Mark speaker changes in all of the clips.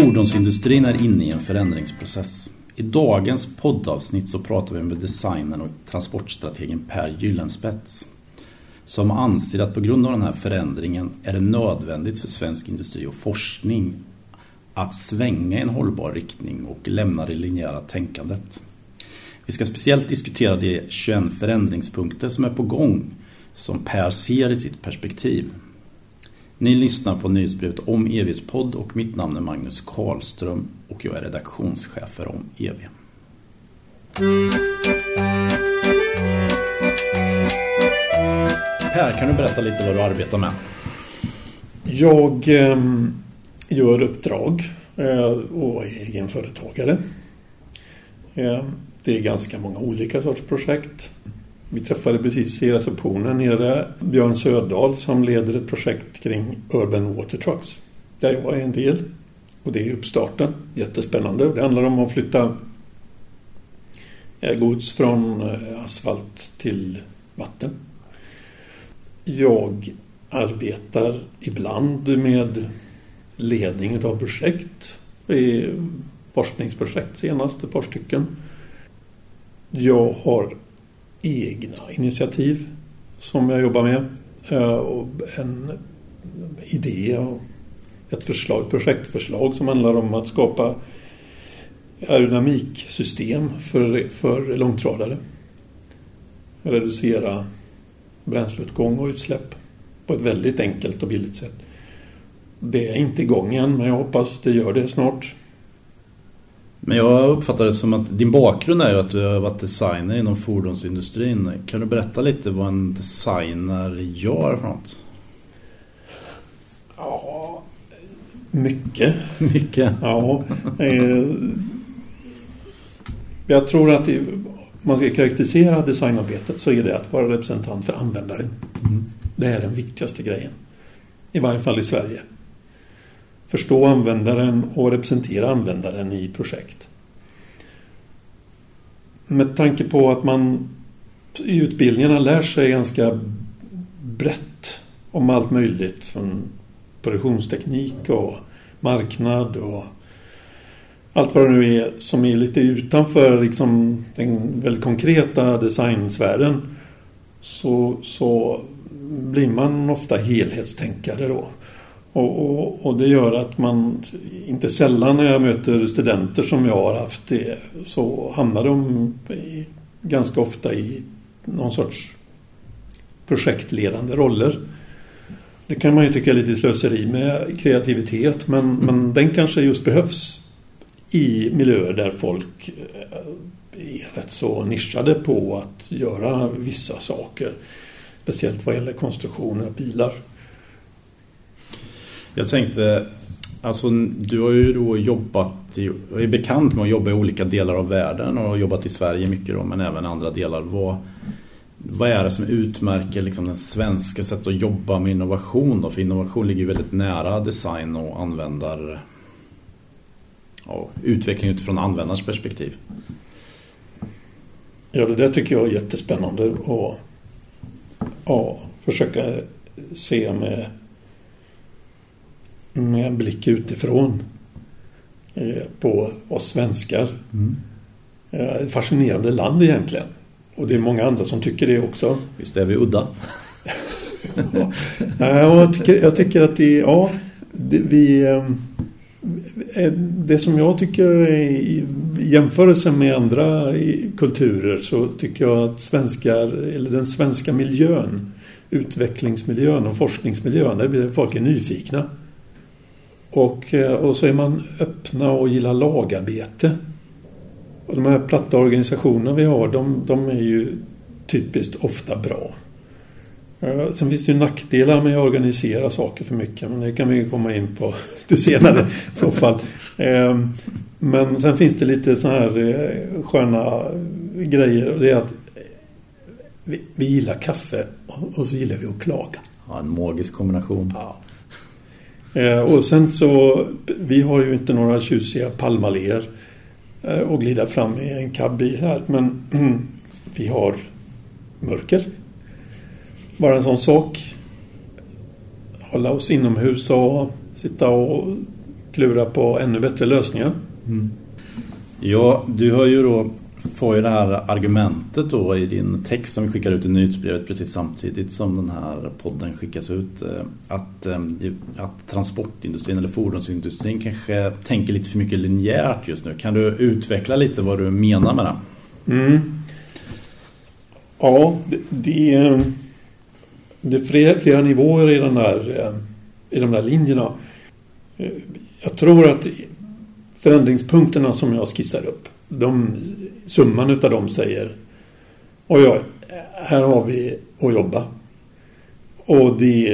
Speaker 1: Fordonsindustrin är inne i en förändringsprocess. I dagens poddavsnitt så pratar vi med designern och transportstrategen Per Gyllenspets. Som anser att på grund av den här förändringen är det nödvändigt för svensk industri och forskning att svänga i en hållbar riktning och lämna det linjära tänkandet. Vi ska speciellt diskutera de 21 förändringspunkter som är på gång som Per ser i sitt perspektiv. Ni lyssnar på nyhetsbrevet om EVs podd och mitt namn är Magnus Karlström och jag är redaktionschef för om EV. Per, kan du berätta lite vad du arbetar med?
Speaker 2: Jag eh, gör uppdrag eh, och är egenföretagare. Eh, det är ganska många olika sorts projekt. Vi träffade precis i receptionen nere Björn Södal som leder ett projekt kring Urban Water Trucks. Där jag är en del. Och det är uppstarten. Jättespännande. Det handlar om att flytta gods från eh, asfalt till vatten. Jag arbetar ibland med ledning av projekt. I forskningsprojekt senast, ett par stycken. Jag har egna initiativ som jag jobbar med. Eh, och en idé och ett förslag, ett projektförslag som handlar om att skapa aerodynamiksystem för, för långtradare. Reducera bränsleutgång och utsläpp på ett väldigt enkelt och billigt sätt. Det är inte igång än men jag hoppas det gör det snart.
Speaker 1: Men jag uppfattar det som att din bakgrund är ju att du har varit designer inom fordonsindustrin. Kan du berätta lite vad en designer gör för något?
Speaker 2: Ja, mycket.
Speaker 1: Mycket?
Speaker 2: Ja. Eh, jag tror att det, man ska karaktärisera designarbetet så är det att vara representant för användaren. Mm. Det är den viktigaste grejen. I varje fall i Sverige förstå användaren och representera användaren i projekt. Med tanke på att man i utbildningarna lär sig ganska brett om allt möjligt från produktionsteknik och marknad och allt vad det nu är som är lite utanför liksom den väldigt konkreta designsfären så, så blir man ofta helhetstänkare då. Och, och, och, det gör att man inte sällan när jag möter studenter som jag har haft det så hamnar de i, ganska ofta i någon sorts projektledande roller. Det kan man ju tycka är lite slöseri med kreativitet men, mm. men den kanske just behövs i miljöer där folk eh, är rätt så nischade på att göra vissa saker. Speciellt vad gäller konstruktion av bilar.
Speaker 1: Jag tänkte, alltså du har ju då jobbat, i, är bekant med att jobba i olika delar av världen och har jobbat i Sverige mycket då, men även andra delar. Vad, vad är det som utmärker liksom den svenska sättet att jobba med innovation då? För innovation ligger ju väldigt nära design och användar ja, utveckling utifrån användarens perspektiv.
Speaker 2: Ja, det där tycker jag är jättespännande att ja, försöka se med med en blick utifrån eh, på oss svenskar. Mm. Eh, fascinerande land egentligen. Och det är många andra som tycker det också.
Speaker 1: Visst är vi udda?
Speaker 2: ja, jag, tycker, jag tycker att det, ja, det, vi... Eh, det som jag tycker i jämförelse med andra kulturer så tycker jag att svenskar, eller den svenska miljön, utvecklingsmiljön och forskningsmiljön, där folk är nyfikna. Och, eh, och så är man öppna och gillar lagarbete. Och de här platta organisationerna vi har, de, de är ju typiskt ofta bra. Eh, sen finns det ju nackdelar med att organisera saker för mycket, men det kan vi komma in på lite senare i så fall. Ehm, men sen finns det lite sådana här eh, sköna grejer. Och det är att vi, vi gillar kaffe och så gillar vi att klaga.
Speaker 1: Ja, en magisk kombination.
Speaker 2: Ja. Eh, och sen så, vi har ju inte några tjusiga palmalléer att eh, och glida fram i en cab i här. Men vi har mörker. Bara en sån sak. Hålla oss inomhus och sitta och klura på ännu bättre lösningar. Mm.
Speaker 1: Ja, du har ju då får ju det här argumentet då i din text som vi skickar ut i nyhetsbrevet precis samtidigt som den här podden skickas ut eh, att, eh, att transportindustrin eller fordonsindustrin kanske tänker lite för mycket linjärt just nu. Kan du utveckla lite vad du menar med det?
Speaker 2: Mm. Ja, det, det, det är flera, flera nivåer i, den där, eh, i de där linjerna. Jag tror att förändringspunkterna som jag skissar upp de, summan utav dem säger oj, oj, här har vi att jobba. Och det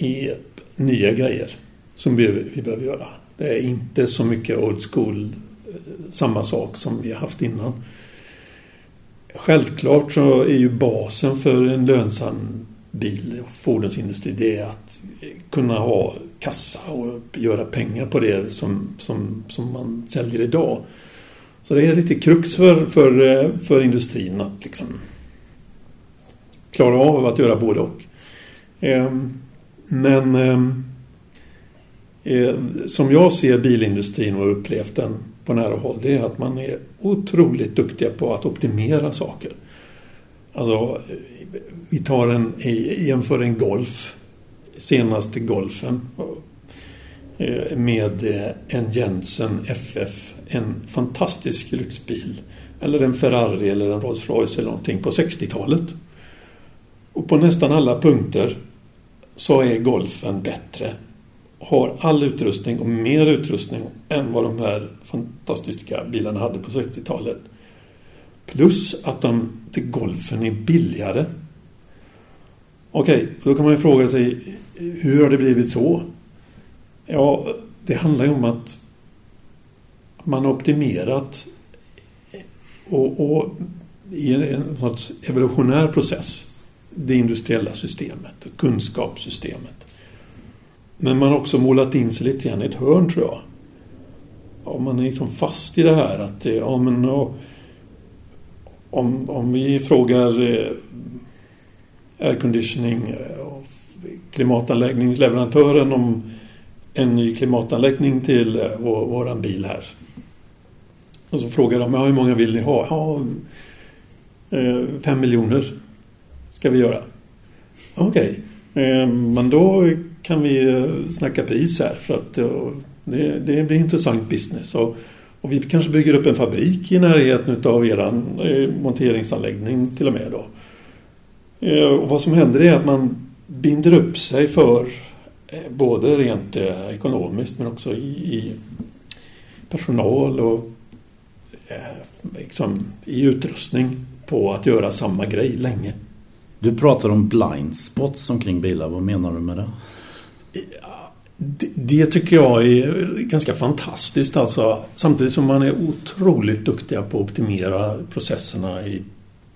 Speaker 2: är nya grejer som vi, vi behöver göra. Det är inte så mycket old school, eh, samma sak som vi har haft innan. Självklart så är ju basen för en lönsam bil och fordonsindustri det är att kunna ha kassa och göra pengar på det som, som, som man säljer idag. Så det är lite krux för, för, eh, för industrin att liksom klara av att göra både och. Ehm, men ehm, eh, som jag ser bilindustrin och upplevt den på nära håll det är att man är otroligt duktiga på att optimera saker. Alltså, vi tar en, jämför en Golf, senaste Golfen eh, med en Jensen FF en fantastisk lyxbil. Eller en Ferrari eller en Rolls Royce eller någonting på 60-talet. Och på nästan alla punkter så är Golfen bättre. Har all utrustning och mer utrustning än vad de här fantastiska bilarna hade på 60-talet. Plus att de till Golfen är billigare. Okej, då kan man ju fråga sig hur har det blivit så? Ja, det handlar ju om att man har optimerat och, och i en sorts evolutionär process det industriella systemet och kunskapssystemet. Men man har också målat in sig lite grann i ett hörn tror jag. Ja, man är liksom fast i det här att eh, ja, men, och, om, om vi frågar eh, airconditioning eh, och klimatanläggningsleverantören om en ny klimatanläggning till eh, vår, våran bil här och så frågar de, ja, hur många vill ni ha? Ja, eh, fem miljoner ska vi göra. Okej, okay. Men då kan vi eh, snacka pris här för att det, det blir intressant business. Och, och, vi kanske bygger upp en fabrik i närheten av eran monteringsanläggning till och med då. Och vad som händer är att man binder upp sig för både rent ekonomiskt men också i, i personal och liksom, i utrustning på att göra samma grej länge.
Speaker 1: Du pratar om blind spots omkring bilar. Vad menar du med det?
Speaker 2: Det, det tycker jag är ganska fantastiskt. Alltså, samtidigt som man är otroligt duktiga på att optimera processerna i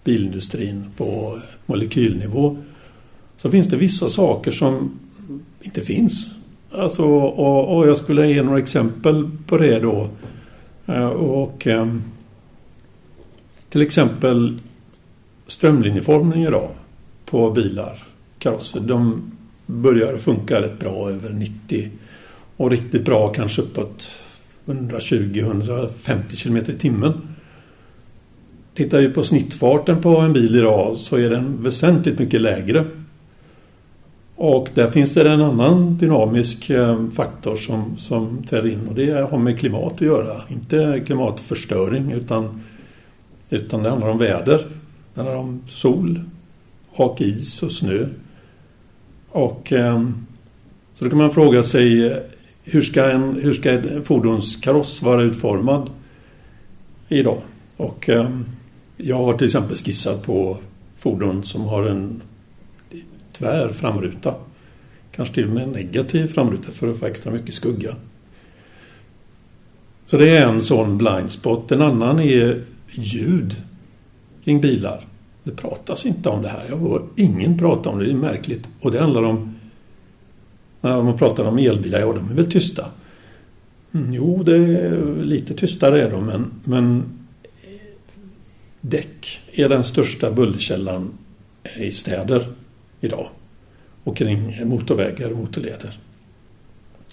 Speaker 2: bilindustrin på molekylnivå så finns det vissa saker som inte finns. Alltså, och, och jag skulle ge några exempel på det då. Eh, och ehm, till exempel strömlinjeformning idag på bilar, karosser. De börjar funka rätt bra över 90 och riktigt bra kanske uppåt 120-150 km i timmen. Tittar vi på snittfarten på en bil idag så är den väsentligt mycket lägre och där finns det en annan dynamisk eh, faktor som, som träder in och det har med klimat att göra. Inte klimatförstöring utan, utan det handlar om väder. Det handlar om sol och is och snö. Och eh, så då kan man fråga sig hur ska en, hur ska ett fordonskaross vara utformad idag? Och eh, jag har till exempel skissat på fordon som har en tvär framruta. Kanske till och med en negativ framruta för att få extra mycket skugga. Så det är en sån blind spot. En annan är ljud kring bilar. Det pratas inte om det här. Jag hör ingen prata om det. Det är märkligt. Och det handlar om... När man pratar om elbilar, ja de är väl tysta. Mm, jo, det är lite tystare är de, men, men däck är den största bullerkällan i städer idag och kring motorvägar och motorleder.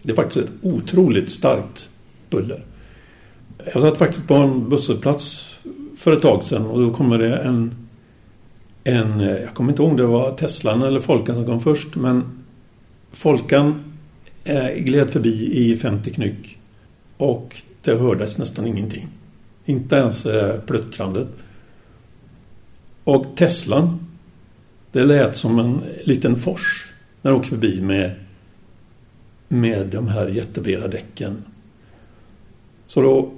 Speaker 2: Det är faktiskt ett otroligt starkt buller. Jag satt faktiskt på en busshållplats för ett tag sedan och då kommer det en, en jag kommer inte ihåg om det var Teslan eller Folkan som kom först men Folkan eh, gled förbi i 50 knyck och det hördes nästan ingenting. Inte ens eh, pluttrandet. Och Teslan det lät som en liten fors när den åkte förbi med, med de här jättebreda däcken. Så då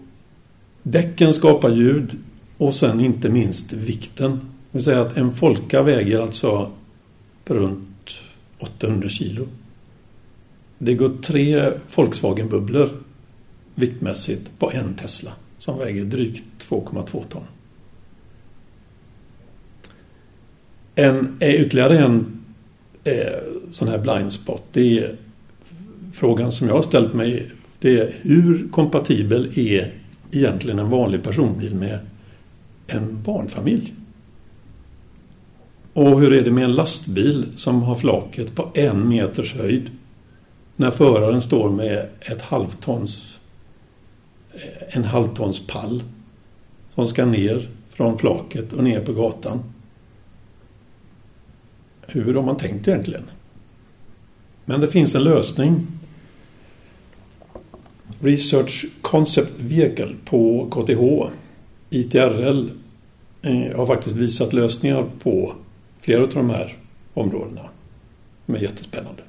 Speaker 2: däcken skapar ljud och sen inte minst vikten. Det vill säga att en Folka väger alltså runt 800 kilo. Det går tre Volkswagen-bubblor viktmässigt på en Tesla som väger drygt 2,2 ton. En, eh, ytterligare en eh, sån här blind spot. Det är frågan som jag har ställt mig. Det är hur kompatibel är egentligen en vanlig personbil med en barnfamilj? Och hur är det med en lastbil som har flaket på en meters höjd när föraren står med ett halvtons eh, en halvtons pall som ska ner från flaket och ner på gatan. Hur har man tänkt egentligen? Men det finns en lösning. Research Concept Vehicle på KTH, ITRL, Eh, har faktiskt visat lösningar på flera av de här områdena. De är jättespännande.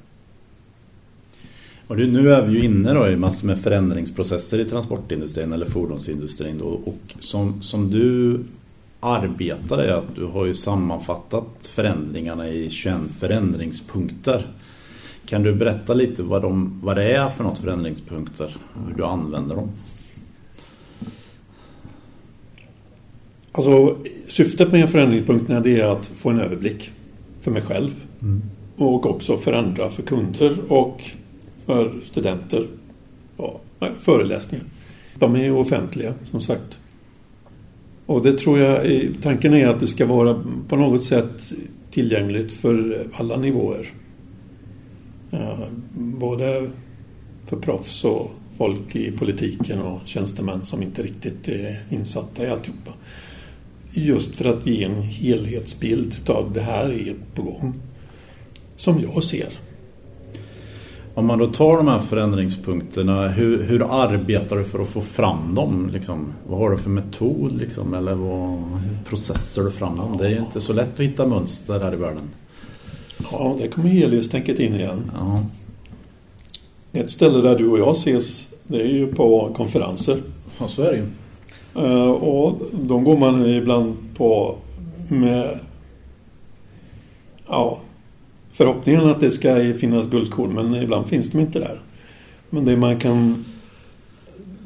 Speaker 1: Och nu är vi ju inne då i massor med förändringsprocesser i transportindustrin eller fordonsindustrin. Då, och som, som du arbetar är att du har ju sammanfattat förändringarna i 21 förändringspunkter. Kan du berätta lite vad, de, vad det är för något förändringspunkter? Hur du använder dem?
Speaker 2: Alltså syftet med förändringspunkterna det är att få en överblick för mig själv. Mm. Och också för andra, för kunder och för studenter. Och föreläsningar. De är offentliga som sagt. Och det tror jag, tanken är att det ska vara på något sätt tillgängligt för alla nivåer. Både för proffs och folk i politiken och tjänstemän som inte riktigt är insatta i alltihopa. Just för att ge en helhetsbild av det här är på gång. Som jag ser.
Speaker 1: Om man då tar de här förändringspunkterna, hur, hur arbetar du för att få fram dem? Liksom? Vad har du för metod? Liksom? Eller vad, processar du fram dem? Det är ju inte så lätt att hitta mönster här i världen.
Speaker 2: Ja, det kommer helhetstänket in igen. Ja. Ett ställe där du och jag ses, det är ju på konferenser.
Speaker 1: Ja, så är det ju.
Speaker 2: Eh, och de går man ibland på med ja, förhoppningen att det ska finnas guldkorn men ibland finns de inte där. Men det man kan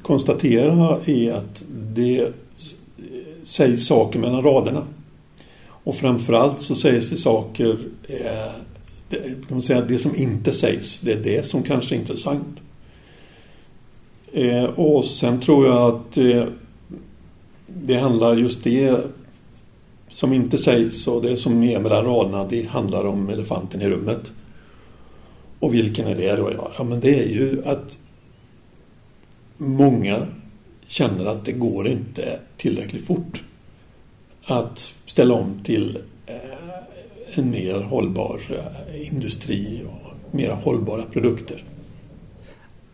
Speaker 2: konstatera är att det sägs saker mellan raderna. Och framförallt så sägs det saker, eh, det, kan man säga, det som inte sägs, det är det som kanske är intressant. Eh, och sen tror jag att eh, det handlar just det som inte sägs och det som är mellan raderna det handlar om elefanten i rummet. Och vilken är det då? Ja, men det är ju att många känner att det går inte tillräckligt fort att ställa om till eh, en mer hållbar eh, industri och mer hållbara produkter.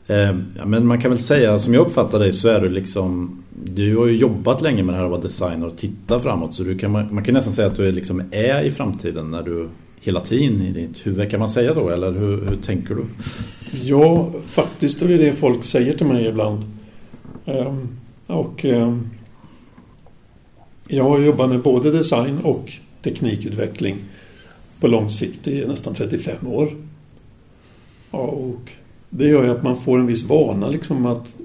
Speaker 1: Eh, ja, men man kan väl säga, som jag uppfattar dig så är du liksom du har ju jobbat länge med det här att vara designer och titta framåt så du kan, man kan nästan säga att du är, liksom är i framtiden när du hela tiden i ditt huvud. Kan man säga så eller hur, hur tänker du?
Speaker 2: Ja, faktiskt är det det folk säger till mig ibland. Ehm, och ehm, jag har jobbat med både design och teknikutveckling på lång sikt i nästan 35 år. och det gör ju att man får en viss vana liksom att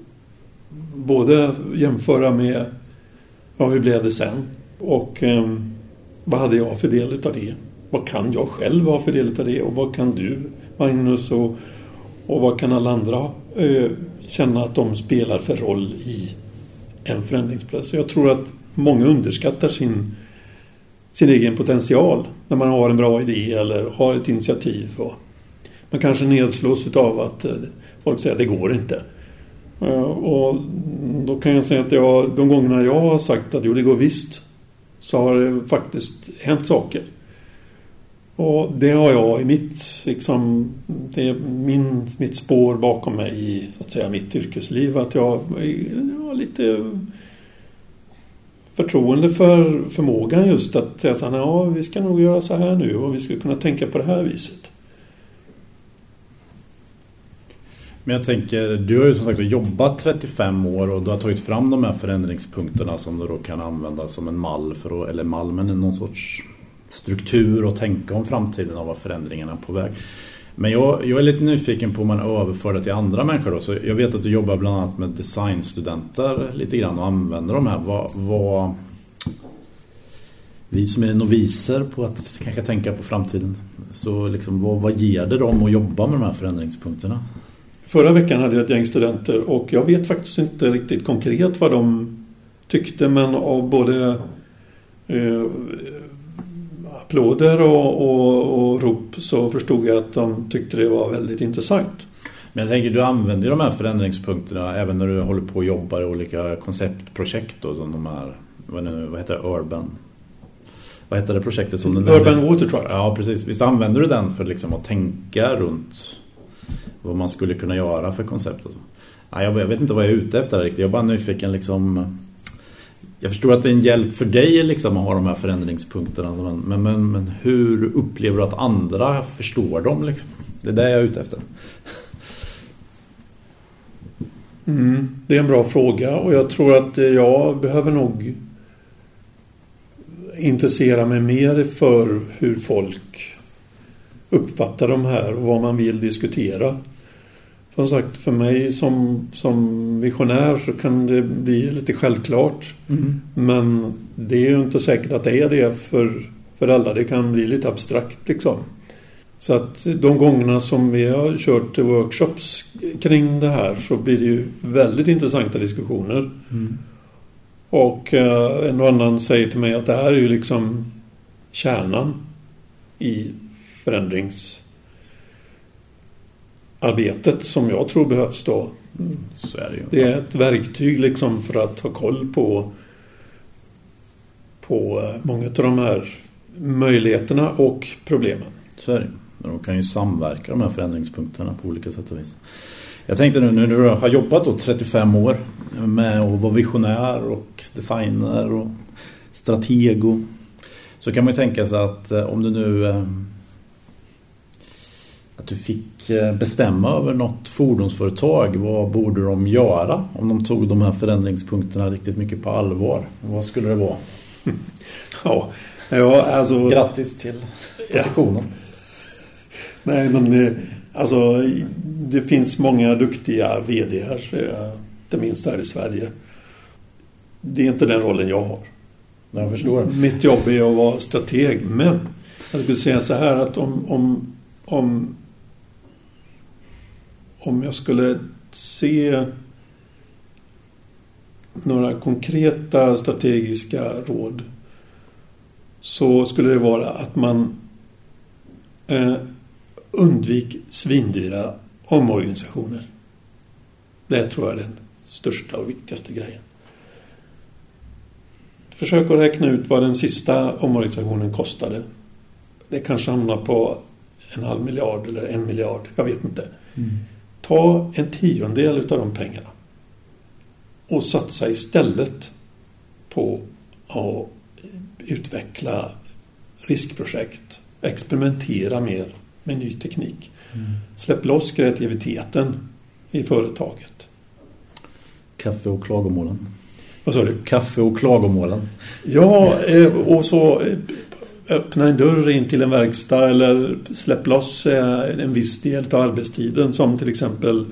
Speaker 2: både jämföra med ja, hur blev det sen och eh, vad hade jag för del av det? Vad kan jag själv ha för del av det och vad kan du Magnus och, och vad kan alla andra eh, känna att de spelar för roll i en förändringsprocess? Jag tror att många underskattar sin, sin egen potential när man har en bra idé eller har ett initiativ. Och man kanske nedslås av att eh, folk säger att det går inte. Eh, och då kan jag säga att jag, de gångerna jag har sagt att jo, det går visst, så har det faktiskt hänt saker. Och det har jag i mitt, liksom, det är min, mitt spår bakom mig i så att säga, mitt yrkesliv. Att jag, jag har lite förtroende för förmågan just att säga så här, ja vi ska nog göra så här nu och vi ska kunna tänka på det här viset.
Speaker 1: Men jag tänker, du har ju som sagt jobbat 35 år och du har tagit fram de här förändringspunkterna som du då kan använda som en mall för att, eller mall men någon sorts struktur och tänka om framtiden och vad förändringarna är på väg. Men jag, jag är lite nyfiken på om man överför det till andra människor. Då. Så jag vet att du jobbar bland annat med designstudenter lite grann och använder de här. Vad, vad, vi som är noviser på att kanske tänka på framtiden. Så liksom, vad, vad ger det dem att jobba med de här förändringspunkterna?
Speaker 2: Förra veckan hade jag ett gäng studenter och jag vet faktiskt inte riktigt konkret vad de tyckte men av både eh, applåder och, och, och rop så förstod jag att de tyckte det var väldigt intressant.
Speaker 1: Men jag tänker, du använder de här förändringspunkterna även när du håller på och jobbar i olika konceptprojekt då, som de här, vad, nu, vad heter det, Urban? Vad heter det projektet? Som
Speaker 2: Urban Water Truck.
Speaker 1: Ja, precis. Visst använder du den för liksom att tänka runt vad man skulle kunna göra för koncept? Och så? Ja, jag, vet inte vad jag är ute efter riktigt. Jag är bara nyfiken liksom jag förstår att det är en hjälp för dig liksom att ha de här förändringspunkterna. Alltså, men, men, men hur upplever du att andra förstår dem? Liksom? Det är det jag är ute efter.
Speaker 2: Mm, det är en bra fråga och jag tror att eh, jag behöver nog intressera mig mer för hur folk uppfattar de här och vad man vill diskutera som sagt, för mig som, som visionär så kan det bli lite självklart. Mm. Men det är ju inte säkert att det är det för, för alla. Det kan bli lite abstrakt liksom. Så att de gångerna som vi har kört workshops kring det här så blir det ju väldigt intressanta diskussioner. Mm. Och eh, en och annan säger till mig att det här är ju liksom kärnan i förändrings arbetet som jag tror behövs då.
Speaker 1: Så är det, ju.
Speaker 2: det är ett verktyg liksom för att ha koll på på eh, många av de här möjligheterna och problemen.
Speaker 1: Så är det. De kan ju samverka de här förändringspunkterna på olika sätt och vis. Jag tänkte nu när du har jobbat då 35 år med att vara visionär och designer och stratego så kan man ju tänka sig att eh, om du nu eh, att du fick eh, bestämma över något fordonsföretag. Vad borde de göra om de tog de här förändringspunkterna riktigt mycket på allvar? Vad skulle det vara?
Speaker 2: Ja, ja alltså...
Speaker 1: Grattis till positionen. Ja.
Speaker 2: Nej, men eh, alltså det finns många duktiga vd här, inte minst här i Sverige. Det är inte den rollen jag har.
Speaker 1: Jag förstår.
Speaker 2: Mitt jobb är att vara strateg, men jag skulle säga så här att om, om, om om jag skulle se några konkreta strategiska råd så skulle det vara att man eh, undvik svindyra omorganisationer. Det tror jag är den största och viktigaste grejen. Försök att räkna ut vad den sista omorganisationen kostade. Det kanske hamnar på en halv miljard eller en miljard. Jag vet inte. Mm. Ta en tiondel utav de pengarna och satsa istället på att utveckla riskprojekt. Experimentera mer med ny teknik. Mm. Släpp loss kreativiteten i företaget.
Speaker 1: Kaffe och klagomålen.
Speaker 2: Vad sa du?
Speaker 1: Kaffe och klagomålen.
Speaker 2: Ja, eh, och så eh, öppna en dörr in till en verkstad eller släpp loss eh, en viss del av arbetstiden som till exempel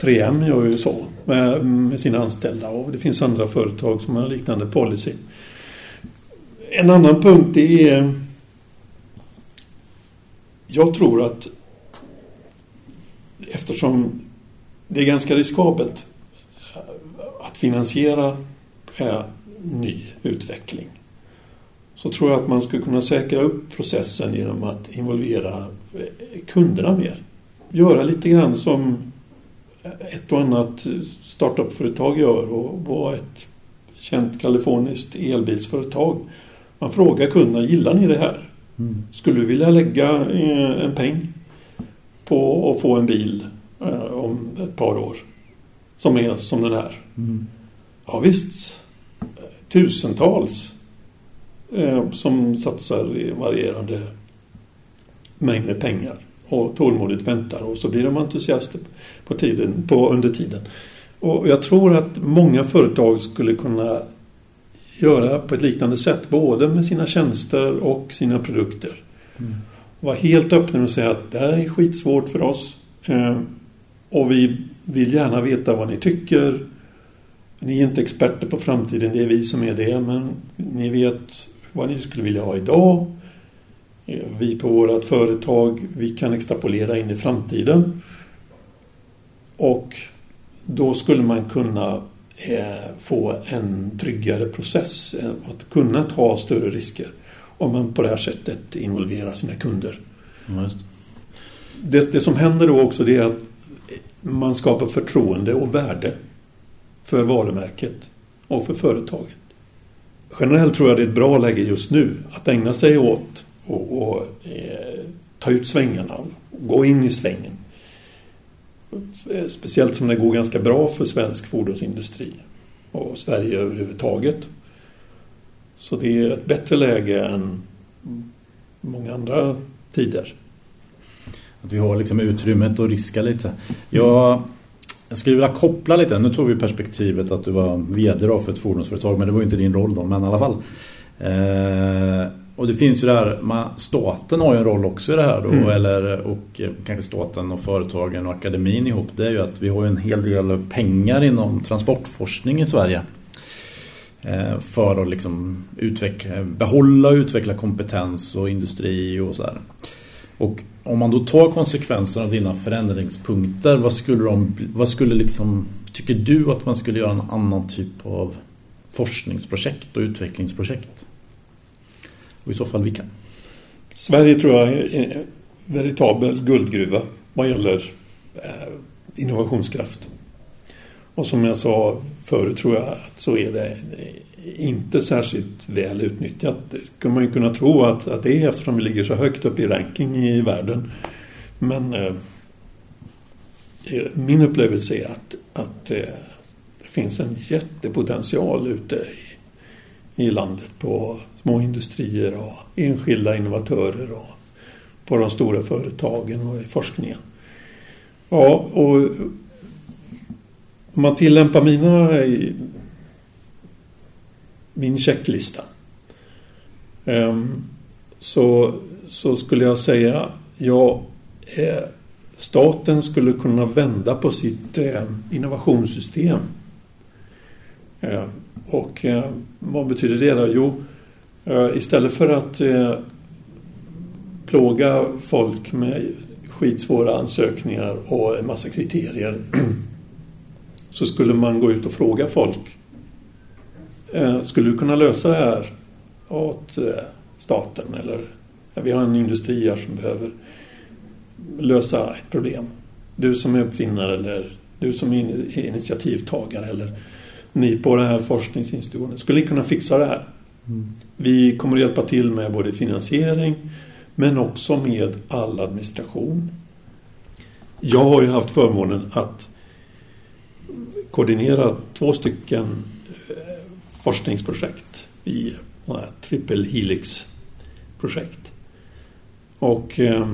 Speaker 2: 3M gör ju så med, med sina anställda och det finns andra företag som har liknande policy. En annan punkt är jag tror att eftersom det är ganska riskabelt att finansiera eh, ny utveckling så tror jag att man skulle kunna säkra upp processen genom att involvera kunderna mer. Göra lite grann som ett och annat startupföretag gör och ett känt kaliforniskt elbilsföretag. Man frågar kunderna, gillar ni det här? Mm. Skulle du vilja lägga eh, en peng på att få en bil eh, om ett par år? Som är som den här. Mm. Ja visst. Tusentals eh, som satsar i varierande mängder pengar och tålmodigt väntar och så blir de entusiaster på tiden, på, under tiden. Och jag tror att många företag skulle kunna göra på ett liknande sätt både med sina tjänster och sina produkter. Mm. Vara helt öppna och säga att det här är skitsvårt för oss eh, och vi vill gärna veta vad ni tycker. Ni är inte experter på framtiden, det är vi som är det, men ni vet vad ni skulle vilja ha idag. Eh, vi på vårt företag, vi kan extrapolera in i framtiden. Och då skulle man kunna eh, få en tryggare process, eh, att kunna ta större risker om man på det här sättet involverar sina kunder.
Speaker 1: Ja,
Speaker 2: det, det, som händer då också det är att man skapar förtroende och värde för varumärket och för företaget. Generellt tror jag det är ett bra läge just nu att ägna sig åt och, och eh, ta ut svängarna, gå in i svängen. Eh, speciellt som det går ganska bra för svensk fordonsindustri och Sverige överhuvudtaget. Så det är ett bättre läge än många andra tider.
Speaker 1: Att vi har liksom utrymmet att riska lite. Jag, jag skulle vilja koppla lite. Nu tog vi perspektivet att du var vd för ett fordonsföretag men det var inte din roll då, men i alla fall. Eh, och det finns ju där, man, staten har ju en roll också i det här då, mm. eller, och eh, kanske staten och företagen och akademin ihop. Det är ju att vi har en hel del pengar inom transportforskning i Sverige. Eh, för att liksom utveckla, behålla och utveckla kompetens och industri och så här. Och om man då tar konsekvenserna av dina förändringspunkter, vad skulle de, vad skulle liksom, tycker du att man skulle göra en annan typ av forskningsprojekt och utvecklingsprojekt? Och i så fall vilka?
Speaker 2: Sverige tror jag är en veritabel guldgruva vad gäller eh, innovationskraft. Och som jag sa förut tror jag att så är det inte särskilt väl utnyttjat. Det skulle man ju kunna tro att, att det är eftersom vi ligger så högt upp i ranking i världen. Men eh, min upplevelse är att, att eh, det finns en jättepotential ute i, i landet på små industrier och enskilda innovatörer och på de stora företagen och i forskningen. Ja, och om man tillämpar mina, min checklista ehm, så, så skulle jag säga ja, eh, staten skulle kunna vända på sitt eh, innovationssystem. Ehm, och eh, vad betyder det då? Jo, istället för att plåga folk med skitsvåra ansökningar och en massa kriterier så skulle man gå ut och fråga folk. Eh, skulle du kunna lösa det här åt eh, staten? Eller vi har en industri här som behöver lösa ett problem. Du som är uppfinnare eller du som är initiativtagare eller ni på den här forskningsinstitutionen. Skulle ni kunna fixa det här? Mm. Vi kommer att hjälpa till med både finansiering men också med all administration. Jag har ju haft förmånen att koordinerat två stycken forskningsprojekt i triple helix projekt. Och eh,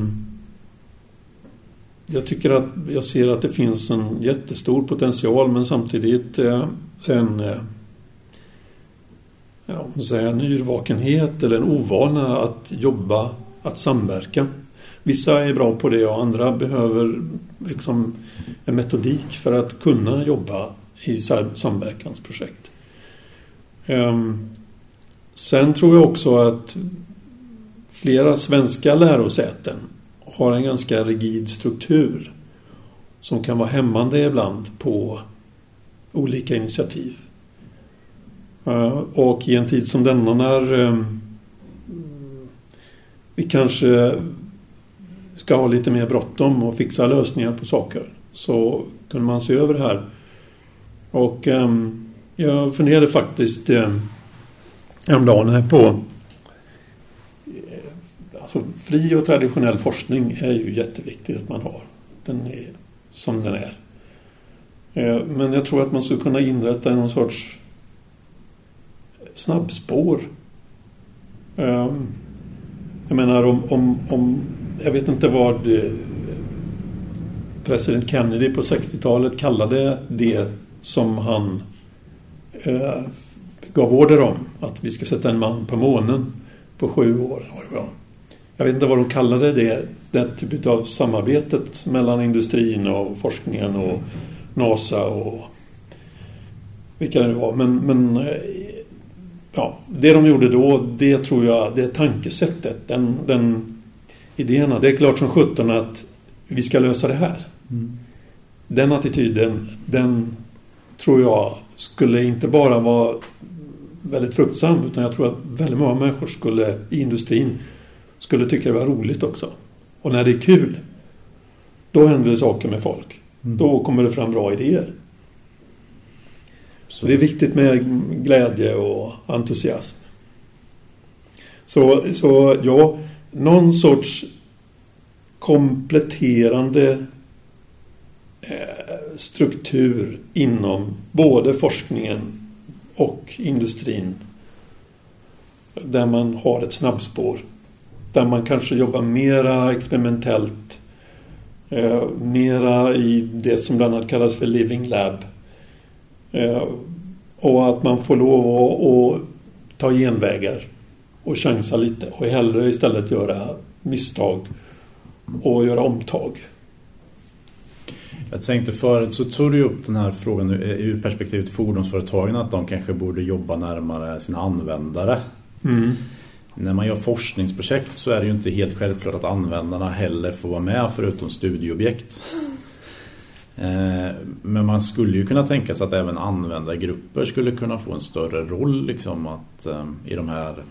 Speaker 2: jag tycker att jag ser att det finns en jättestor potential men samtidigt eh, en eh, ja, säga, en yrvakenhet eller en ovana att jobba, att samverka. Vissa är bra på det och andra behöver liksom en metodik för att kunna jobba i samverkansprojekt. Ehm, sen tror jag också att flera svenska lärosäten har en ganska rigid struktur som kan vara hämmande ibland på olika initiativ. Ehm, och i en tid som denna när ehm, vi kanske ska ha lite mer bråttom och fixa lösningar på saker så kunde man se över det här. Och um, jag funderade faktiskt eh, häromdagen på eh, Alltså fri och traditionell forskning är ju jätteviktigt att man har. Den är som den är. Eh, men jag tror att man skulle kunna inrätta någon sorts snabbspår. Ehm, jag menar om, om, om jag vet inte vad president Kennedy på 60-talet kallade det som han eh, gav order om. Att vi ska sätta en man på månen på sju år. Jag vet inte vad de kallade det. Den typ av samarbetet mellan industrin och forskningen och NASA och vilka det var. Men, men eh, ja, det de gjorde då, det tror jag, det tankesättet, den, den idéerna. Det är klart som sjutton att vi ska lösa det här. Mm. Den attityden, den tror jag skulle inte bara vara väldigt fruktsam utan jag tror att väldigt många människor skulle i industrin skulle tycka det var roligt också. Och när det är kul då händer det saker med folk. Mm. Då kommer det fram bra idéer. Så det är viktigt med glädje och entusiasm. Så, så ja, någon sorts kompletterande Eh, struktur inom både forskningen och industrin. Där man har ett snabbspår. Där man kanske jobbar mera experimentellt. Eh, mera i det som bland annat kallas för Living Lab. Eh, och att man får lov att, att ta genvägar och chansa lite och hellre istället göra misstag och göra omtag.
Speaker 1: Jag tänkte förut så tog du upp den här frågan ur perspektivet fordonsföretagen att de kanske borde jobba närmare sina användare. Mm. När man gör forskningsprojekt så är det ju inte helt självklart att användarna heller får vara med förutom studieobjekt. Eh, men man skulle ju kunna tänka sig att även användargrupper skulle kunna få en större roll liksom att, eh, i de här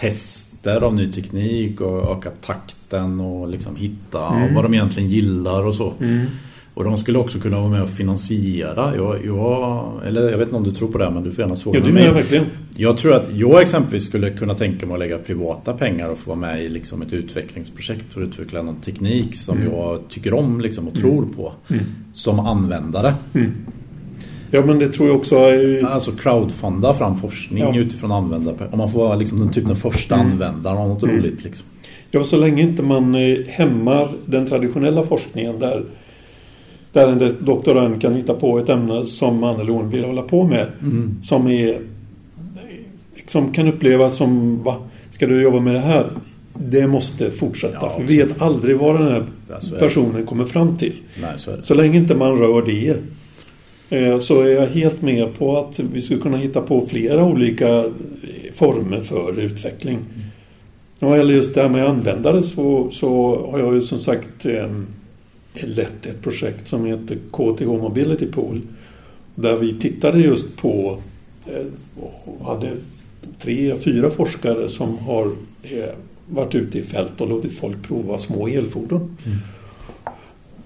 Speaker 1: tester av ny teknik och öka takten och liksom hitta mm. vad de egentligen gillar och så. Mm. Och de skulle också kunna vara med och finansiera. Jag, jag, eller jag vet inte om du tror på det men du får gärna svara
Speaker 2: ja, det mig. Jag, verkligen.
Speaker 1: jag tror att jag exempelvis skulle kunna tänka mig att lägga privata pengar och få vara med i liksom ett utvecklingsprojekt för att utveckla någon teknik som mm. jag tycker om liksom och mm. tror på. Mm. Som användare.
Speaker 2: Mm. Ja men det tror jag också
Speaker 1: Alltså crowdfunda fram forskning ja. utifrån användare. Om man får vara liksom den, typ den första mm. användaren av något mm. roligt. Liksom.
Speaker 2: Ja så länge inte man eh, hämmar den traditionella forskningen där där en doktorand kan hitta på ett ämne som han eller hon vill hålla på med. Mm. Som är som kan upplevas som va, ska du jobba med det här? Det måste fortsätta. Ja, för vi vet aldrig vad den här personen kommer fram till.
Speaker 1: Nej, så,
Speaker 2: så, länge inte man rör det Eh, så är jag helt med på att vi skulle kunna hitta på flera olika eh, former för utveckling. När det eller just det här med användare så, så har jag ju som sagt eh, lett ett projekt som heter KTH Mobility Pool. Där vi tittade just på eh, och hade tre, fyra forskare som har eh, varit ute i fält och låtit folk prova små elfordon. Mm.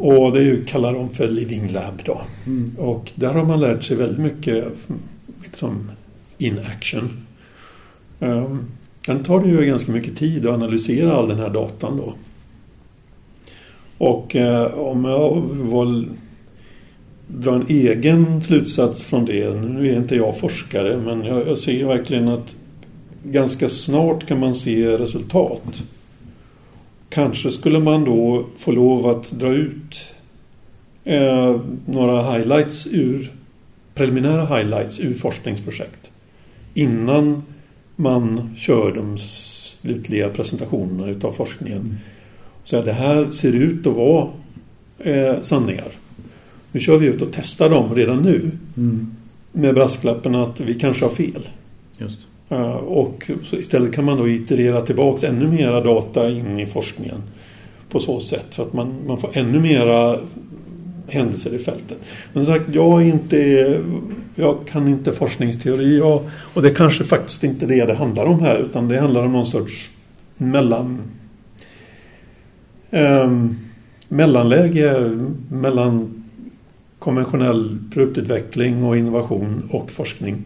Speaker 2: Och det kallar de för Living Lab då. Mm. Och där har man lärt sig väldigt mycket liksom in action. Um, sen tar det ju ganska mycket tid att analysera all den här datan då. Och eh, om jag vill dra en egen slutsats från det. Nu är inte jag forskare men jag, jag ser verkligen att ganska snart kan man se resultat. Kanske skulle man då få lov att dra ut eh, några highlights ur preliminära highlights ur forskningsprojekt innan man kör de slutliga presentationerna utav forskningen. Mm. Så det här ser ut att vara eh, sanningar. Nu kör vi ut och testar dem redan nu. Mm. Med brasklappen att vi kanske har fel.
Speaker 1: Just.
Speaker 2: Eh, och istället kan man då iterera tillbaks ännu mera data in i forskningen. På så sätt. För att man, man får ännu mera händelser i fältet. Men som sagt, jag, är inte, jag kan inte forskningsteori och, och det kanske faktiskt inte är det det handlar om här utan det handlar om någon sorts mellan eh, mellanläge mellan konventionell produktutveckling och innovation och forskning.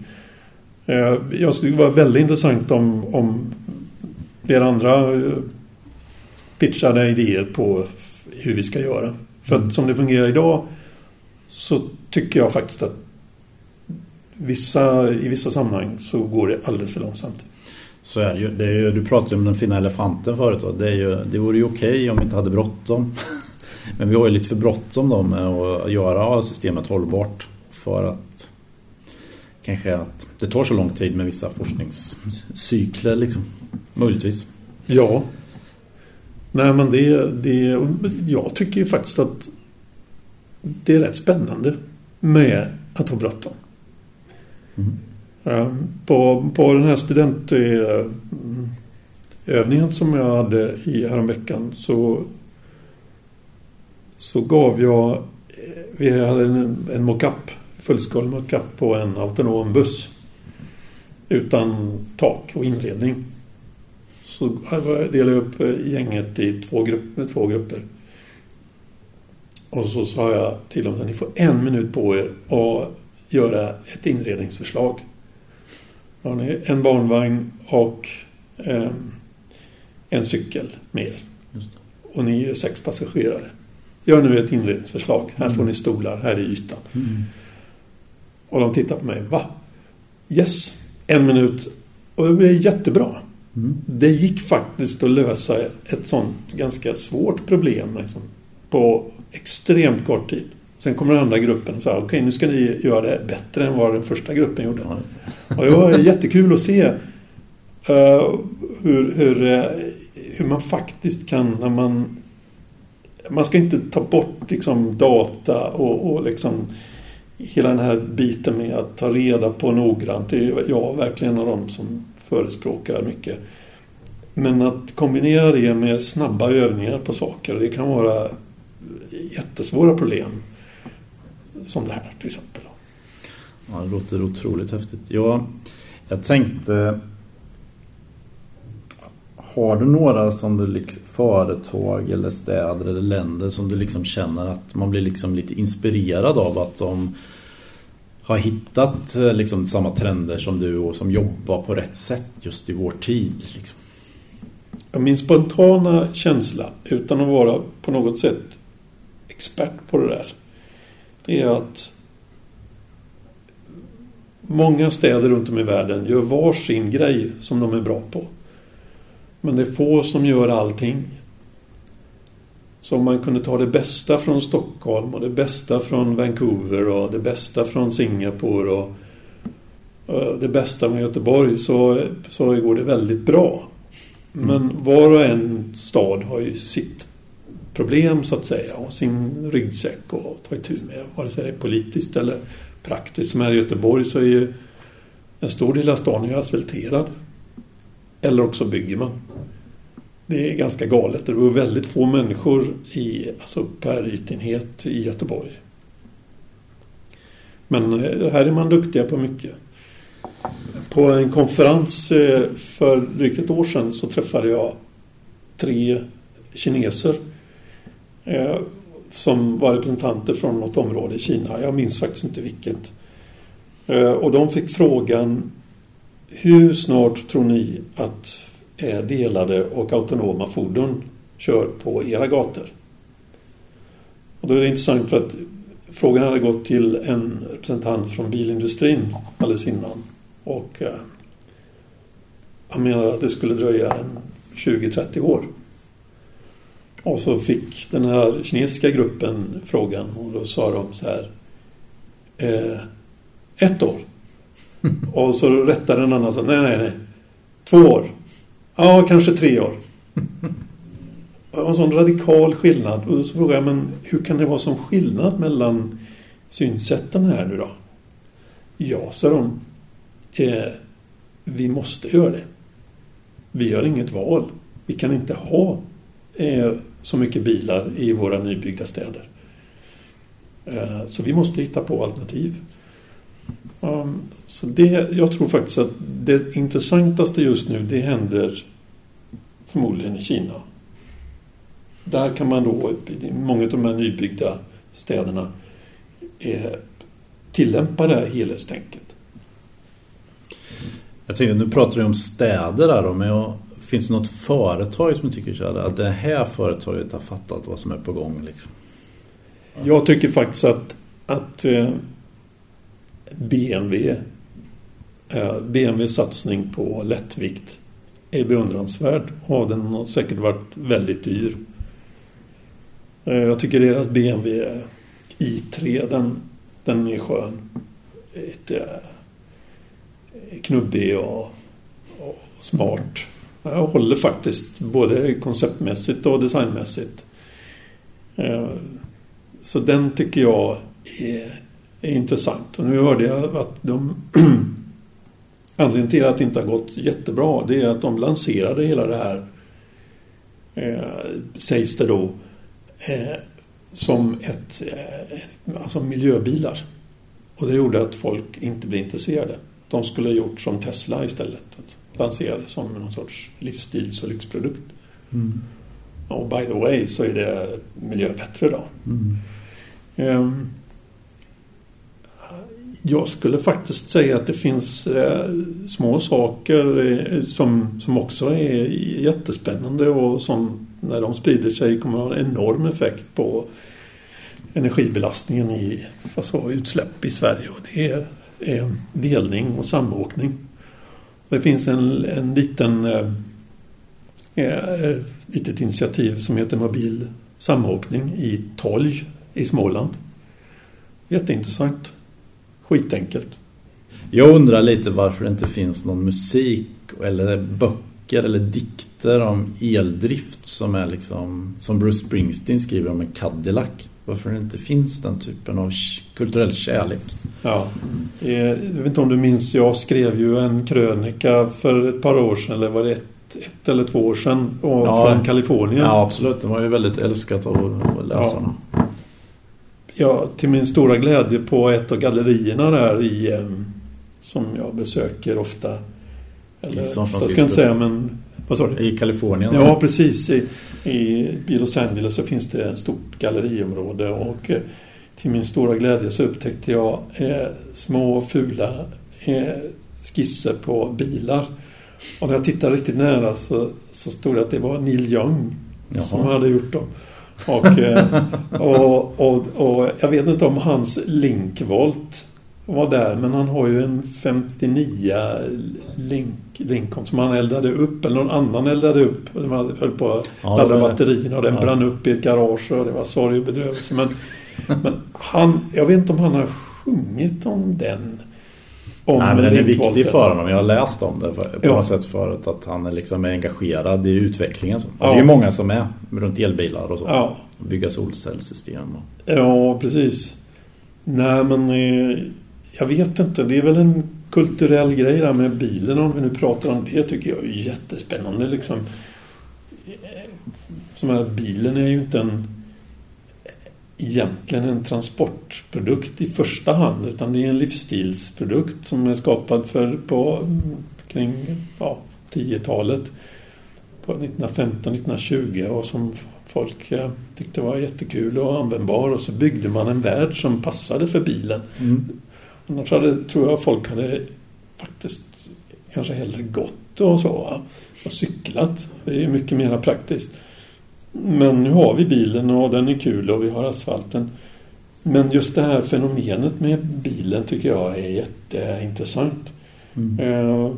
Speaker 2: Eh, jag skulle vara väldigt intressant om, om flera andra eh, pitchade idéer på hur vi ska göra. För att som det fungerar idag så tycker jag faktiskt att vissa, i vissa sammanhang så går det alldeles för långsamt.
Speaker 1: Så är det ju. Det är ju du pratade om den fina elefanten förut. Då. Det, är ju, det vore ju okej okay om vi inte hade bråttom. Men vi har ju lite för bråttom då med att göra systemet hållbart. För att kanske att det tar så lång tid med vissa forskningscykler liksom. Möjligtvis.
Speaker 2: Ja. Nej men det, det jag tycker ju faktiskt att det är rätt spännande med att ha bråttom. Mm. På, på den här studentövningen som jag hade i häromveckan så, så gav jag vi hade en, en mockup, fullskalig mockup på en autonom buss utan tak och inredning. Så delade jag upp gänget i två, grupp, två grupper. Och så sa jag till dem att ni får en minut på er att göra ett inredningsförslag. Då har ni en barnvagn och eh, en cykel med Och ni är sex passagerare. Gör nu ett inredningsförslag. Här får ni stolar, här är ytan. Mm. Och de tittar på mig. Va? Yes, en minut. Och det blev jättebra. Mm. Det gick faktiskt att lösa ett sånt ganska svårt problem liksom, på extremt kort tid. Sen kommer den andra gruppen och säger okej okay, nu ska ni göra det bättre än vad den första gruppen gjorde. Och det var jättekul att se uh, hur, hur, uh, hur man faktiskt kan när man man ska inte ta bort liksom data och, och liksom hela den här biten med att ta reda på noggrant. Det är jag verkligen en av dem som förespråkar mycket. Men att kombinera det med snabba övningar på saker, det kan vara jättesvåra problem. Som det här till exempel.
Speaker 1: Ja, det låter otroligt häftigt. Jag, jag tänkte har du några som du liksom, företag eller städer eller länder som du liksom känner att man blir liksom lite inspirerad av att de har hittat eh, liksom samma trender som du och som jobbar på rätt sätt just i vår tid? Liksom?
Speaker 2: Min spontana känsla, utan att vara på något sätt expert på det där, det är att många städer runt om i världen gör varsin grej som de är bra på. Men det är få som gör allting. Så om man kunde ta det bästa från Stockholm och det bästa från Vancouver och det bästa från Singapore och det bästa med Göteborg så, så går det väldigt bra. Men mm. var och en stad har ju sitt problem så att säga och sin ryggsäck att ta itu med. Vare sig det är politiskt eller praktiskt. Som här i Göteborg så är ju en stor del av stan är asfalterad. Eller också bygger man. Det är ganska galet. Det bor väldigt få människor i, alltså per ytenhet i Göteborg. Men eh, här är man duktiga på mycket. På en konferens eh, för drygt ett år sedan så träffade jag tre kineser eh, som var representanter från något område i Kina. Jag minns faktiskt inte vilket. Eh, och de fick frågan hur snart tror ni att delade och autonoma fordon kör på era gator? Och det är intressant för att frågan hade gått till en representant från bilindustrin alldeles innan. Och eh, han menade att det skulle dröja en 20-30 år. Och så fick den här kinesiska gruppen frågan och då sa de så här. Eh, ett år. Och så rättade den andra så nej, nej, nej. Två år. Ja, kanske tre år. En sån radikal skillnad. Och så frågade jag, men hur kan det vara sån skillnad mellan synsätten här nu då? Ja, sa de. Eh, vi måste göra det. Vi har inget val. Vi kan inte ha eh, så mycket bilar i våra nybyggda städer. Eh, så vi måste hitta på alternativ. Um, så det, jag tror faktiskt att det intressantaste just nu det händer förmodligen i Kina. där kan man då, i många av de här nybyggda städerna, eh, tillämpa det här helhetstänket.
Speaker 1: Jag tänkte, nu pratar du om städer där då, men jag, finns det något företag som tycker så här, att det här företaget har fattat vad som är på gång? Liksom?
Speaker 2: Jag tycker faktiskt att, att eh, BMW eh, BMWs satsning på lättvikt är beundransvärd och den har säkert varit väldigt dyr. Eh, jag tycker deras BMW i3 den, den är skön. Ett, eh, knubbig och, och smart. Jag håller faktiskt både konceptmässigt och designmässigt. Så den tycker jag är, är intressant. Och nu hörde jag att de Anledningen till att det inte har gått jättebra det är att de lanserade hela det här eh, sägs det då eh, som ett eh, alltså miljöbilar. Och det gjorde att folk inte blev intresserade. De skulle ha gjort som Tesla istället. Att lansera det som någon sorts livsstils och lyxprodukt. Mm. Och by the way så är det miljöbättre då. Mm. Um, jag skulle faktiskt säga att det finns eh, små saker eh, som, som också är jättespännande och som när de sprider sig kommer att ha en enorm effekt på energibelastningen i alltså, utsläpp i Sverige. Och det är, eh, delning och samåkning. Det finns en, en liten eh, eh, litet initiativ som heter Mobil samåkning i Tolj i Småland. Jätteintressant. Skitenkelt.
Speaker 1: Jag undrar lite varför det inte finns någon musik eller böcker eller dikter om eldrift som är liksom som Bruce Springsteen skriver om en Cadillac. Varför det inte finns den typen av kulturell kärlek.
Speaker 2: Ja, eh, jag vet inte om du minns, jag skrev ju en krönika för ett par år sedan, eller var det ett, ett eller två år sedan, ja, från Kalifornien.
Speaker 1: Ja, absolut. Det var ju väldigt älskat av läsarna. Ja
Speaker 2: ja, till min stora glädje på ett av gallerierna där i som jag besöker ofta. Eller ofta ska jag inte säga men vad sa du?
Speaker 1: I Kalifornien?
Speaker 2: Ja, precis. I, I, Los Angeles så finns det ett stort galleriområde och eh, till min stora glädje så upptäckte jag eh, små fula eh, skisser på bilar. Och när jag tittade riktigt nära så, så stod det att det var Neil Young Jaha. som hade gjort dem. Och, eh, och, och, och, jag vet inte om hans Linkvolt var där men han har ju en 59 Link, Lincoln som han eldade upp eller någon annan eldade upp. De höll på att ja, ladda batterierna och den ja. brann upp i ett garage och det var sorg och bedrövelse. Men, men han, jag vet inte om han har sjungit om den.
Speaker 1: Om Nej, men den är viktig för honom. Jag har läst om det på ja. något sätt förut. Att han är liksom engagerad i utvecklingen. Ja. Det är ju många som är runt elbilar och så. Ja. Bygga solcellssystem. Och...
Speaker 2: Ja, precis. Nej, men eh, jag vet inte. Det är väl en kulturell grej där med bilen. Om vi nu pratar om det tycker jag är jättespännande. Liksom. Som här, bilen är ju inte en egentligen en transportprodukt i första hand utan det är en livsstilsprodukt som är skapad för på kring ja, 10-talet på 1915-1920 och som folk eh, tyckte var jättekul och användbar och så byggde man en värld som passade för bilen. Mm. Annars hade, tror jag folk hade faktiskt kanske hellre gått och så och cyklat. Det är mycket mer praktiskt. Men nu har vi bilen och den är kul och vi har asfalten. Men just det här fenomenet med bilen tycker jag är jätteintressant. Mm. Eh,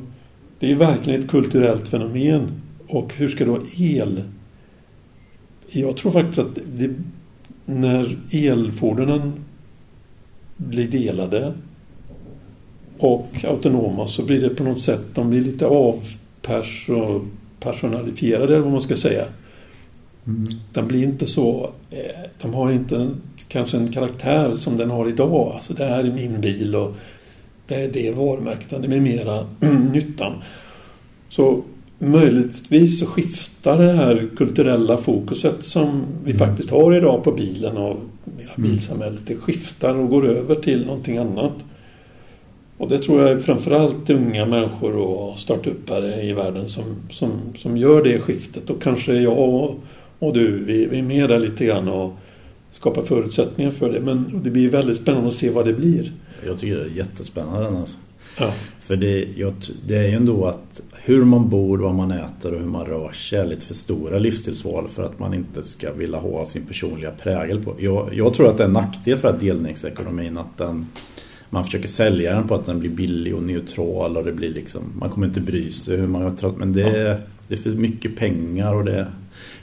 Speaker 2: det är verkligen ett kulturellt fenomen. Och hur ska då el... Jag tror faktiskt att det, när elfordonen blir delade och autonoma så blir det på något sätt, de blir lite avpersonalifierade eller vad man ska säga. Mm. Den blir inte så... Eh, de har inte kanske en karaktär som den har idag. Alltså det här är min bil och det är det varumärket. Det är mera nyttan. Så möjligtvis så skiftar det här kulturella fokuset som vi mm. faktiskt har idag på bilen och hela mm. bilsamhället. Det skiftar och går över till någonting annat. Och det tror jag är framförallt unga människor och startuppare i världen som, som, som gör det skiftet. Och kanske jag Och du, vi, vi är med där lite grann och skapar förutsättningar för det. Men det blir väldigt spännande att se vad det blir.
Speaker 1: Jag tycker det är jättespännande alltså.
Speaker 2: Ja.
Speaker 1: För det, jag, det är ju ändå att hur man bor, vad man äter och hur man rör sig är lite för stora livsstilsval för att man inte ska vilja ha sin personliga prägel på. Jag, jag tror att det är en nackdel för att delningsekonomin att den, man försöker sälja den på att den blir billig och neutral och det blir liksom, man kommer inte bry sig hur man men det, det är för mycket pengar och det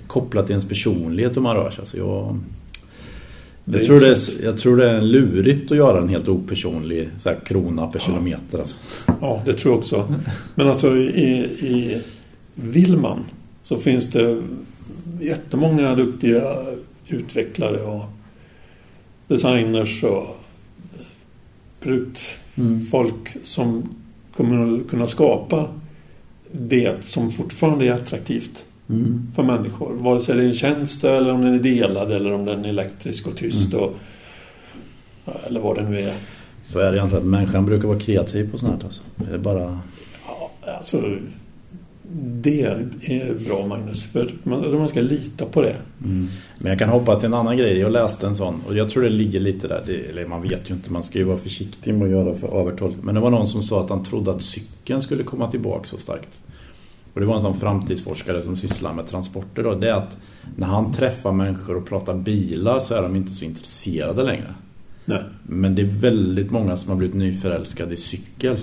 Speaker 1: kopplat till ens personlighet hur man rör sig. Alltså jag, jag tror, det är, jag tror det är lurigt att göra en helt opersonlig så här, krona per ja. kilometer. Alltså.
Speaker 2: Ja, det tror jag också. Men alltså i, i Vilman så finns det jättemånga duktiga utvecklare och designers och produktfolk mm. som kommer att kunna skapa det som fortfarande är attraktivt mm. för människor. Vare sig det är en tjänst eller om den är delad eller om den är elektrisk och tyst. Mm. Och, eller vad det nu är.
Speaker 1: Så är det egentligen. Människan brukar vara kreativ på sånt här. Alltså. Det är bara...
Speaker 2: Ja, alltså... Det är bra Magnus. För man, man ska lita på det.
Speaker 1: Mm. Men jag kan hoppa till en annan grej. Jag läste en sån. Och jag tror det ligger lite där. Det, eller man vet ju inte. Man ska ju vara försiktig med att göra för övertolkning. Men det var någon som sa att han trodde att cykeln skulle komma tillbaka så starkt. Och det var en sån framtidsforskare som sysslar med transporter då. Det är att när han träffar människor och pratar bilar så är de inte så intresserade längre.
Speaker 2: Nej.
Speaker 1: Men det är väldigt många som har blivit nyförälskade i cykel.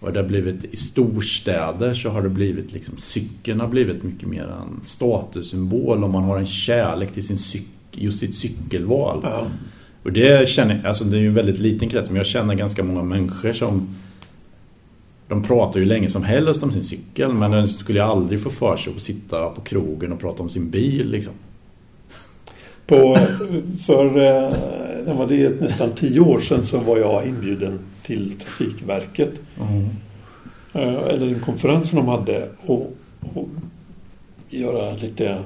Speaker 1: Och det har blivit i storstäder så har det blivit liksom cykeln har blivit mycket mer en statussymbol om man har en kärlek till sin cykel, just sitt cykelval.
Speaker 2: Ja.
Speaker 1: Och det känner alltså det är ju en väldigt liten krets men jag känner ganska många människor som de pratar ju länge som helst om sin cykel men den skulle ju aldrig få för sig att sitta på krogen och prata om sin bil liksom.
Speaker 2: På, för eh, var det nästan tio år sedan så var jag inbjuden till Trafikverket. Mm. Eh, eller en konferens som de hade och, och göra lite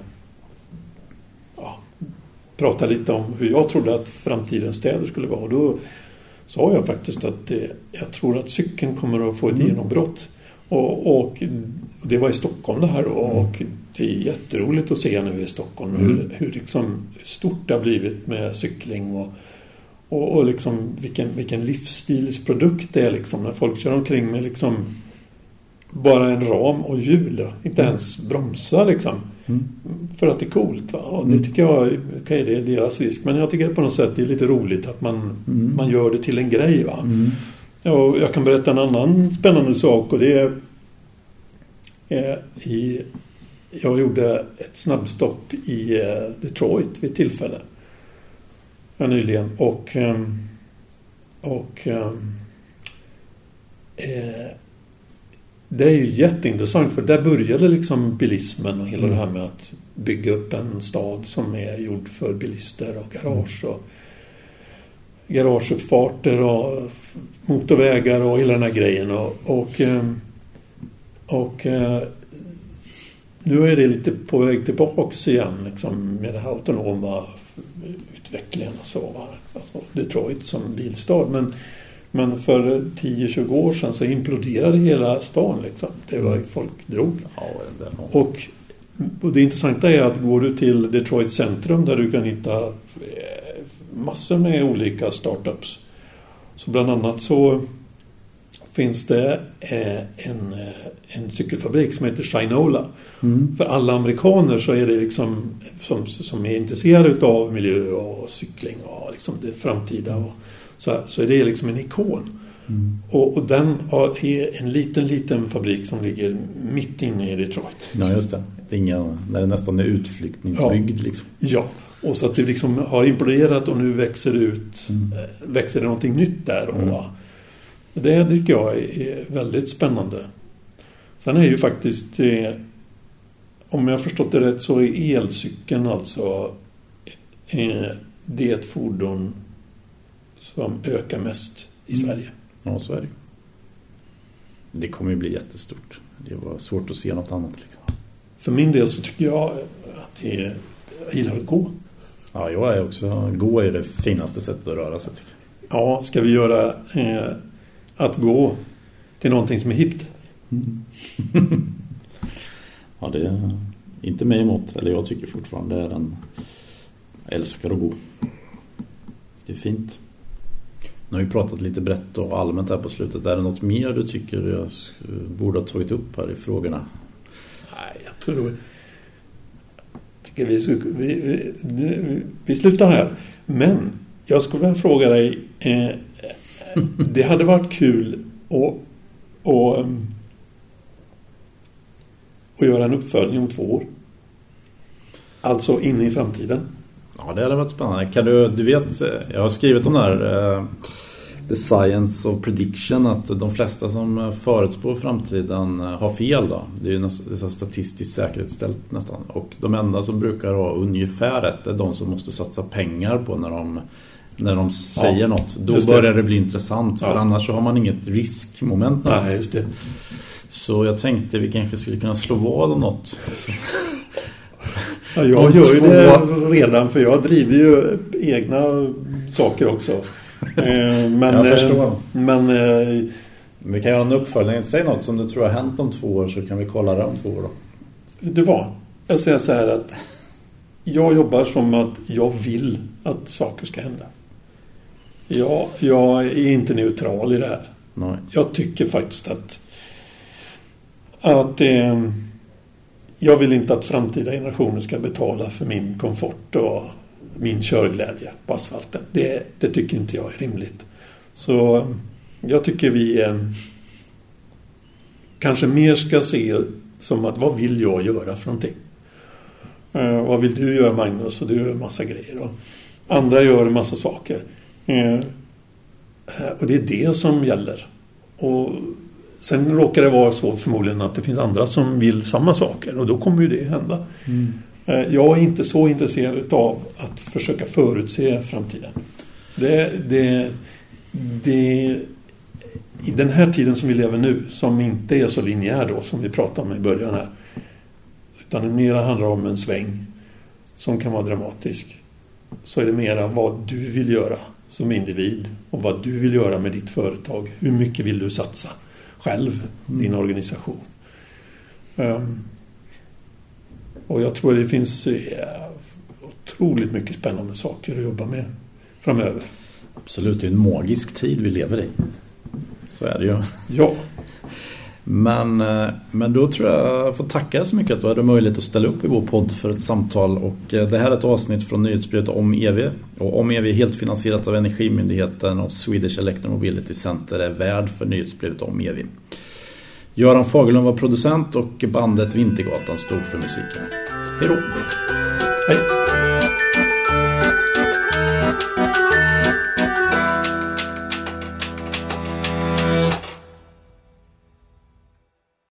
Speaker 2: ja, prata lite om hur jag trodde att framtidens städer skulle vara. Och då sa jag faktiskt att jag tror att cykeln kommer att få ett mm. genombrott. Och, och, det var i Stockholm det här då, mm. och det är jätteroligt att se nu i Stockholm mm. hur, hur liksom stort det har blivit med cykling och, och, och liksom vilken, vilken livsstilsprodukt det är liksom när folk kör omkring med liksom bara en ram och hjul. Inte mm. ens bromsa liksom. Mm. För att det är coolt. Va? Och det mm. tycker jag okay, det är deras risk. Men jag tycker på något sätt det är lite roligt att man, mm. man gör det till en grej. Va? Mm. Ja, jag kan berätta en annan spännande sak och det är eh, i, jag gjorde ett snabbstopp i eh, Detroit vid ett tillfälle ja, nyligen och ehm, och ehm, eh, det är ju jätteintressant för där började liksom bilismen och hela mm. det här med att bygga upp en stad som är gjord för bilister och garage och garageuppfarter och motorvägar och hela den här grejen och, och, ehm, och eh, nu är det lite på väg tillbaks igen liksom, med den här autonoma utvecklingen och så. Alltså Detroit som bilstad. Men men för 10-20 år sedan så imploderade hela stan liksom. Det var mm. folk drog.
Speaker 1: Ja.
Speaker 2: Och, och det intressanta är att går du till Detroit centrum där du kan hitta eh, massor med olika startups. Så bland annat så finns det eh, en, eh, en cykelfabrik som heter Shinola. Mm. För alla amerikaner så är det liksom som, som är intresserade av miljö och cykling och liksom det framtida. Och, så, så är det liksom en ikon. Mm. Och, och, den är en liten, liten fabrik som ligger mitt inne i Detroit.
Speaker 1: Ja, just det. inga, när det nästan är utflyktningsbyggd.
Speaker 2: Ja.
Speaker 1: Liksom.
Speaker 2: ja, och så att det liksom har imploderat och nu växer ut, mm. Eh, växer det någonting nytt där. Och, mm. Det tycker jag är väldigt spännande. Sen är ju faktiskt, eh, om jag har förstått det rätt, så är elcykeln alltså eh, det fordon som ökar mest i mm. Sverige.
Speaker 1: Ja, så är det. Det kommer ju bli jättestort. Det var svårt att se något annat. Liksom.
Speaker 2: För min del så tycker jag att det är, jag gillar att gå.
Speaker 1: Ja, jag är också... Gå är det finaste sättet att röra sig. Tycker
Speaker 2: jag. Ja, ska vi göra eh, att gå till någonting som är hippt?
Speaker 1: Mm. ja, det, inte mig emot, eller jag tycker fortfarande den älskar att gå. Det är fint. Nu har vi pratat lite brett och allmänt här på slutet. Är det något mer du tycker jag borde ha tagit upp här i frågorna?
Speaker 2: Nej, jag tror... tycker vi, vi, vi, vi slutar här. Men jag skulle vilja fråga dig. Eh, det hade varit kul att, att, ehm, att göra en uppföljning om två år. Alltså in i framtiden.
Speaker 1: Ja, det hade varit spännande. Kan du, du vet, jag har skrivit om det här eh, The Science of Prediction att de flesta som förutspår framtiden har fel då. Det är ju nästan statistiskt säkerhetsställt nästan. Och de enda som brukar ha ungefär rätt är de som måste satsa pengar på när de när de säger ja, något. Då börjar det bli intressant. För ja. annars så har man inget riskmoment.
Speaker 2: Nej, just det.
Speaker 1: Så jag tänkte vi kanske skulle kunna slå vad om något.
Speaker 2: Ja, jag gör ju det redan för jag driver ju egna saker också. Eh, men,
Speaker 1: jag förstår. Eh,
Speaker 2: men, eh,
Speaker 1: vi kan göra en uppföljning. Säg något som du tror har hänt om två år så kan vi kolla det om två år då.
Speaker 2: Du vad? Jag säger så här att jag jobbar som att jag vill att saker ska hända. Jag, jag är inte neutral i det här.
Speaker 1: Nej.
Speaker 2: Jag tycker faktiskt att att eh, jag vill inte att framtida generationer ska betala för min komfort och min körglädje på asfalten. Det, det tycker inte jag är rimligt. Så jag tycker vi eh, kanske mer ska se som att vad vill jag göra för någonting? Eh, vad vill du göra Magnus? Och du gör en massa grejer. Och andra gör en massa saker. Eh, eh och det är det som gäller. Och Sen råkar det vara så förmodligen att det finns andra som vill samma saker och då kommer ju det hända. Mm. Eh, jag är inte så intresserad av att försöka förutse framtiden. Det, det, det, I den här tiden som vi lever nu, som inte är så linjär då som vi pratade om i början här. Utan det mera handlar om en sväng som kan vara dramatisk. Så är det mera vad du vill göra som individ och vad du vill göra med ditt företag. Hur mycket vill du satsa? Själv, mm. din organisation. Um, och jag tror det finns uh, otroligt mycket spännande saker att jobba med framöver.
Speaker 1: Absolut, det är en magisk tid vi lever i. Så är det ju.
Speaker 2: Ja.
Speaker 1: Men, eh, men då tror jag jag får tacka så mycket att du hade möjlighet att ställa upp i vår podd för ett samtal. Och eh, det här är ett avsnitt från nyhetsbrevet om EV. Och om EV är helt finansierat av Energimyndigheten och Swedish Electromobility Center är värd för nyhetsbrevet om EV. Göran Fagerlund var producent och bandet Vintergatan stod för musiken. Hej då!
Speaker 2: Hej!